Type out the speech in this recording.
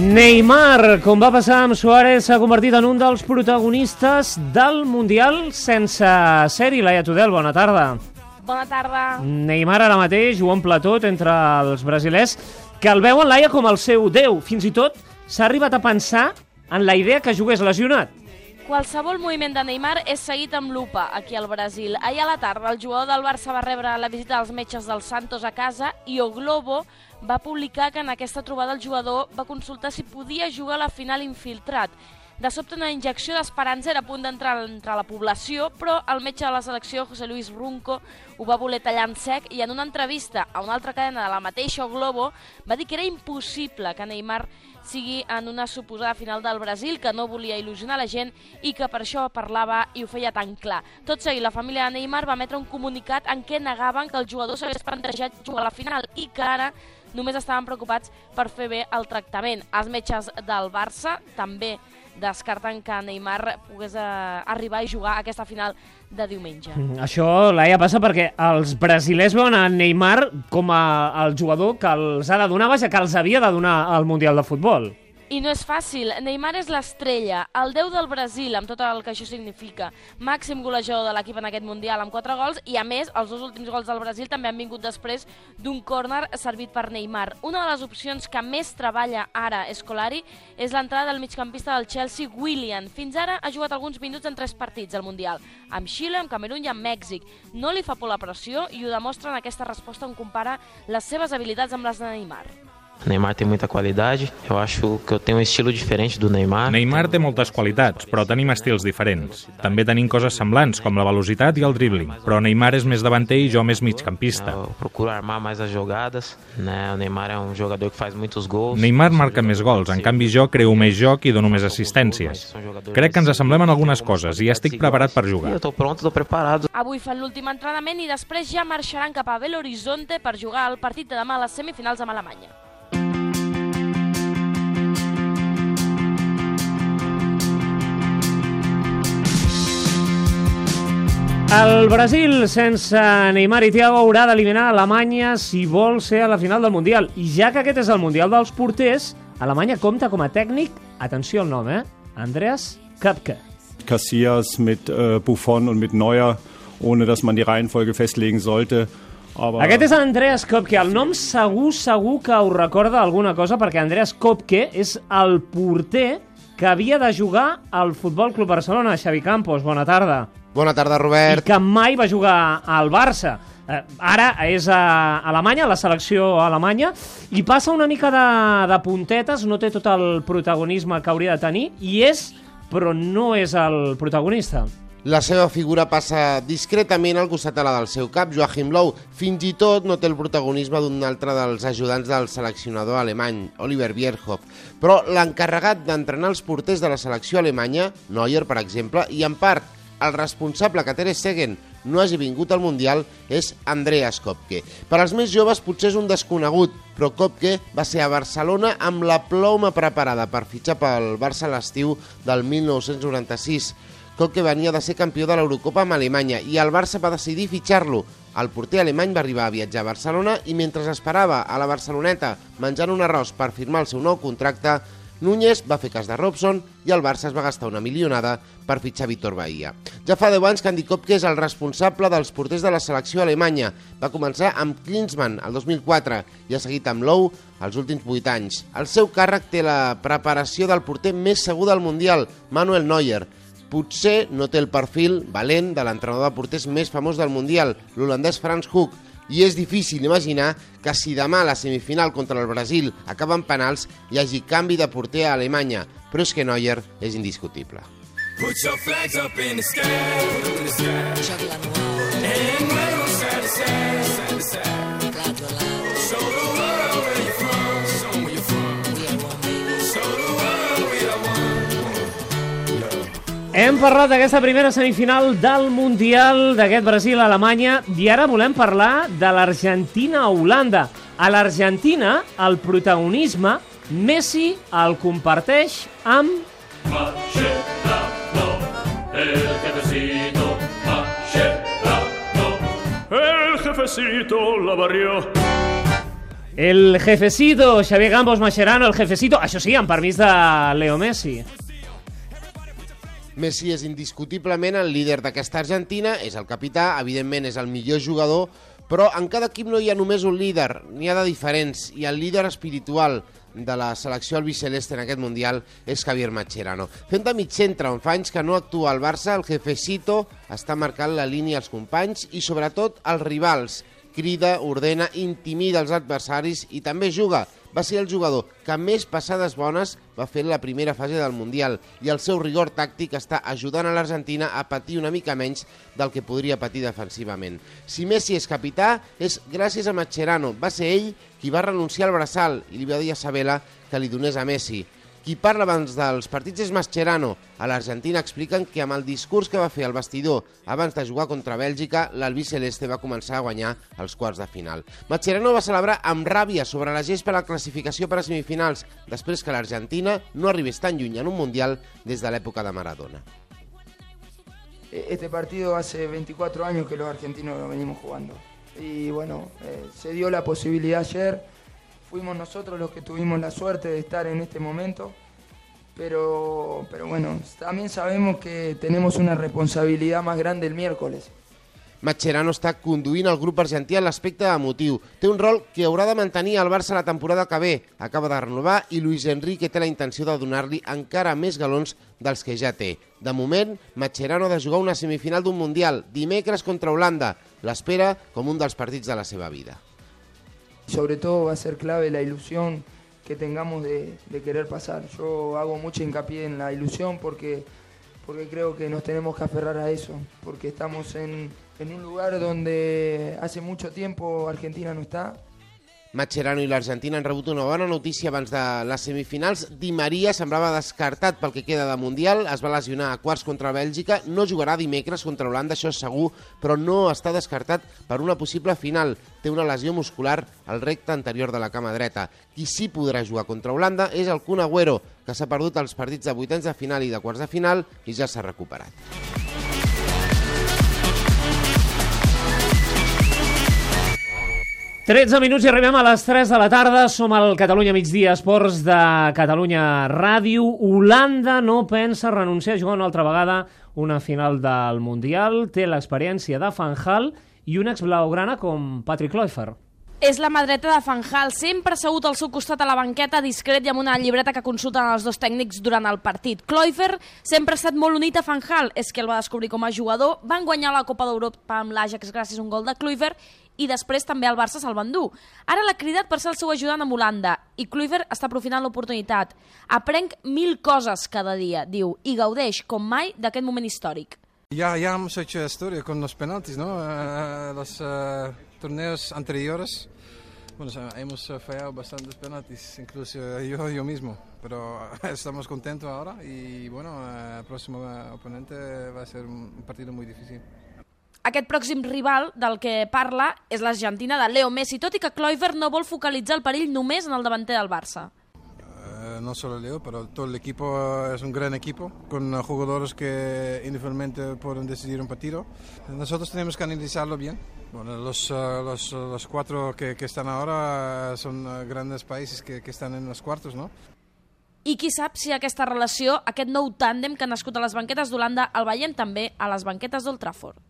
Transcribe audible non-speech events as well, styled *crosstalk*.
Neymar, com va passar amb Suárez, s'ha convertit en un dels protagonistes del Mundial sense ser-hi. Laia Tudel, bona tarda. Bona tarda. Neymar ara mateix ho omple tot entre els brasilers, que el veuen, Laia, com el seu déu. Fins i tot s'ha arribat a pensar en la idea que jugués lesionat. Qualsevol moviment de Neymar és seguit amb lupa aquí al Brasil. Ahir a la tarda el jugador del Barça va rebre la visita dels metges del Santos a casa i O Globo va publicar que en aquesta trobada el jugador va consultar si podia jugar a la final infiltrat. De sobte una injecció d'esperança era a punt d'entrar entre la població, però el metge de la selecció, José Luis Runco, ho va voler tallar en sec i en una entrevista a una altra cadena de la mateixa Globo va dir que era impossible que Neymar sigui en una suposada final del Brasil, que no volia il·lusionar la gent i que per això parlava i ho feia tan clar. Tot seguit, la família de Neymar va emetre un comunicat en què negaven que el jugador s'hagués plantejat jugar a la final i que ara només estaven preocupats per fer bé el tractament. Els metges del Barça també descarten que Neymar pogués eh, arribar i jugar a aquesta final de diumenge. Mm, Això, Laia, passa perquè els brasilers veuen a Neymar com a, el jugador que els ha de donar, vaja, que els havia de donar al Mundial de Futbol. I no és fàcil. Neymar és l'estrella, el déu del Brasil, amb tot el que això significa. Màxim golejador de l'equip en aquest Mundial amb 4 gols i, a més, els dos últims gols del Brasil també han vingut després d'un córner servit per Neymar. Una de les opcions que més treballa ara Escolari és l'entrada del migcampista del Chelsea, William. Fins ara ha jugat alguns minuts en tres partits al Mundial, amb Xile, amb Camerún i amb Mèxic. No li fa por la pressió i ho demostra en aquesta resposta on compara les seves habilitats amb les de Neymar. Neymar tem muita qualidade. Eu acho que eu tenho um estilo diferente do Neymar. Neymar té moltes qualitats, però tenim estils diferents. També tenim coses semblants, com la velocitat i el dribbling. Però Neymar és més davanter i jo més migcampista. Eu procuro armar mais as jogadas, né? O Neymar é um jogador que faz muitos gols. Neymar marca més gols, en canvi jo creo més joc i dono més assistències. Crec que ens assemblem en algunes coses i estic preparat per jugar. tô pronto, tô preparado. Avui fan l'últim entrenament i després ja marxaran cap a Belo Horizonte per jugar el partit de demà a les semifinals amb Alemanya. El Brasil, sense Neymar i Thiago, haurà d'eliminar Alemanya si vol ser a la final del Mundial. I ja que aquest és el Mundial dels porters, Alemanya compta com a tècnic, atenció al nom, eh? Andreas Köpke. Cassias mit äh, Buffon und mit Neuer, ohne dass man die Reihenfolge festlegen sollte. Aber Aquest és Andreas Köpke. El nom segur, segur que us recorda alguna cosa, perquè Andreas Köpke és el porter que havia de jugar al Futbol Club Barcelona. Xavi Campos, bona tarda. Bona tarda, I Robert. que mai va jugar al Barça. Eh, ara és a Alemanya, a la selecció alemanya, i passa una mica de, de puntetes, no té tot el protagonisme que hauria de tenir, i és, però no és el protagonista. La seva figura passa discretament al costat de la del seu cap, Joachim Löw. Fins i tot no té el protagonisme d'un altre dels ajudants del seleccionador alemany, Oliver Bierhoff. Però l'encarregat d'entrenar els porters de la selecció alemanya, Neuer, per exemple, i en part el responsable que Ter Stegen no hagi vingut al Mundial és Andreas Kopke. Per als més joves potser és un desconegut, però Kopke va ser a Barcelona amb la ploma preparada per fitxar pel Barça a l'estiu del 1996. Kopke venia de ser campió de l'Eurocopa amb Alemanya i el Barça va decidir fitxar-lo. El porter alemany va arribar a viatjar a Barcelona i mentre esperava a la Barceloneta menjant un arròs per firmar el seu nou contracte, Núñez va fer cas de Robson i el Barça es va gastar una milionada per fitxar Víctor Bahia. Ja fa 10 anys que Andy Kopke és el responsable dels porters de la selecció alemanya. Va començar amb Klinsmann el 2004 i ha seguit amb Lowe els últims 8 anys. El seu càrrec té la preparació del porter més segur del Mundial, Manuel Neuer. Potser no té el perfil valent de l'entrenador de porters més famós del Mundial, l'holandès Frans Hoek, i és difícil imaginar que si demà la semifinal contra el Brasil acaba en penals hi hagi canvi de porter a Alemanya, però és que Neuer és indiscutible. Put your flags up in the sky. In the sky. And Hem parlat d'aquesta primera semifinal del Mundial d'aquest Brasil-Alemanya i ara volem parlar de l'Argentina-Holanda. A l'Argentina, el protagonisme, Messi el comparteix amb El jefecito Mascherano El jefecito la barrió El jefecito, Xavier Gambos Mascherano, el jefecito, això sí, amb permís de Leo Messi. Messi és indiscutiblement el líder d'aquesta Argentina, és el capità, evidentment és el millor jugador, però en cada equip no hi ha només un líder, n'hi ha de diferents, i el líder espiritual de la selecció albiceleste en aquest Mundial és Javier Mascherano. Fent de mig centre, on fa anys que no actua al Barça, el jefecito està marcant la línia als companys i sobretot als rivals. Crida, ordena, intimida els adversaris i també juga. Va ser el jugador que més passades bones va fer en la primera fase del Mundial i el seu rigor tàctic està ajudant a l'Argentina a patir una mica menys del que podria patir defensivament. Si Messi és capità, és gràcies a Mascherano. Va ser ell qui va renunciar al braçal i li va dir a Sabela que li donés a Messi. Qui parla abans dels partits és Mascherano. A l'Argentina expliquen que amb el discurs que va fer al vestidor abans de jugar contra Bèlgica, l'Albi Celeste va començar a guanyar els quarts de final. Mascherano va celebrar amb ràbia sobre la gespa la classificació per a semifinals, després que l'Argentina no arribés tan lluny en un Mundial des de l'època de Maradona. Este partido hace 24 años que los argentinos lo venimos jugando. Y bueno, eh, se dio la posibilidad ayer. Fuimos nosotros los que tuvimos la suerte de estar en este momento. Pero, pero bueno, también sabemos que tenemos una responsabilidad más grande el miércoles. Mascherano està conduint el grup argentí en l'aspecte emotiu. Té un rol que haurà de mantenir el Barça la temporada que ve. Acaba de renovar i Luis Enrique té la intenció de donar-li encara més galons dels que ja té. De moment, Mascherano ha de jugar una semifinal d'un Mundial, dimecres contra Holanda. L'espera com un dels partits de la seva vida. Sobre todo va a ser clave la ilusión que tengamos de, de querer pasar. Yo hago mucho hincapié en la ilusión porque, porque creo que nos tenemos que aferrar a eso, porque estamos en, en un lugar donde hace mucho tiempo Argentina no está. Mascherano i l'Argentina han rebut una bona notícia abans de les semifinals. Di Maria semblava descartat pel que queda de Mundial, es va lesionar a quarts contra Bèlgica, no jugarà dimecres contra Holanda, això és segur, però no està descartat per una possible final. Té una lesió muscular al recte anterior de la cama dreta. Qui sí podrà jugar contra Holanda és el Kun Agüero, que s'ha perdut els partits de vuitens de final i de quarts de final i ja s'ha recuperat. 13 minuts i arribem a les 3 de la tarda. Som al Catalunya Migdia Esports de Catalunya Ràdio. Holanda no pensa renunciar a jugar una altra vegada una final del Mundial. Té l'experiència de Fanjal i un ex-blaugrana com Patrick Kluivert. És la mà dreta de Fanjal, sempre assegut al seu costat a la banqueta, discret i amb una llibreta que consulten els dos tècnics durant el partit. Kluivert sempre ha estat molt unit a Fanjal, és que el va descobrir com a jugador, van guanyar la Copa d'Europa amb l'Ajax gràcies a un gol de Kluivert i després també el Barça se'l van dur. Ara l'ha cridat per ser el seu ajudant amb Holanda i Kluivert està aprofitant l'oportunitat. Aprenc mil coses cada dia, diu, i gaudeix com mai d'aquest moment històric. Ya, ya hemos hecho historia con los penaltis, ¿no? Eh, los eh, torneos anteriores, bueno, hemos eh, fallado bastantes penaltis, incluso yo, yo mismo, pero *laughs* estamos contentos ahora y bueno, eh, el próximo eh, oponente va a ser un partido muy difícil. Aquest pròxim rival del que parla és l'Argentina de Leo Messi, tot i que Kluivert no vol focalitzar el perill només en el davanter del Barça. Eh, no solo Leo, pero todo el equipo es un gran equipo, con eh, jugadores que individualmente pueden decidir un partido. Nosotros tenemos que analizarlo bien. Bueno, los, eh, los, los cuatro que, que están ahora eh, son eh, grandes países que, que están en los cuartos, ¿no? I qui sap si aquesta relació, aquest nou tàndem que ha nascut a les banquetes d'Holanda, el veiem també a les banquetes d'Old Trafford.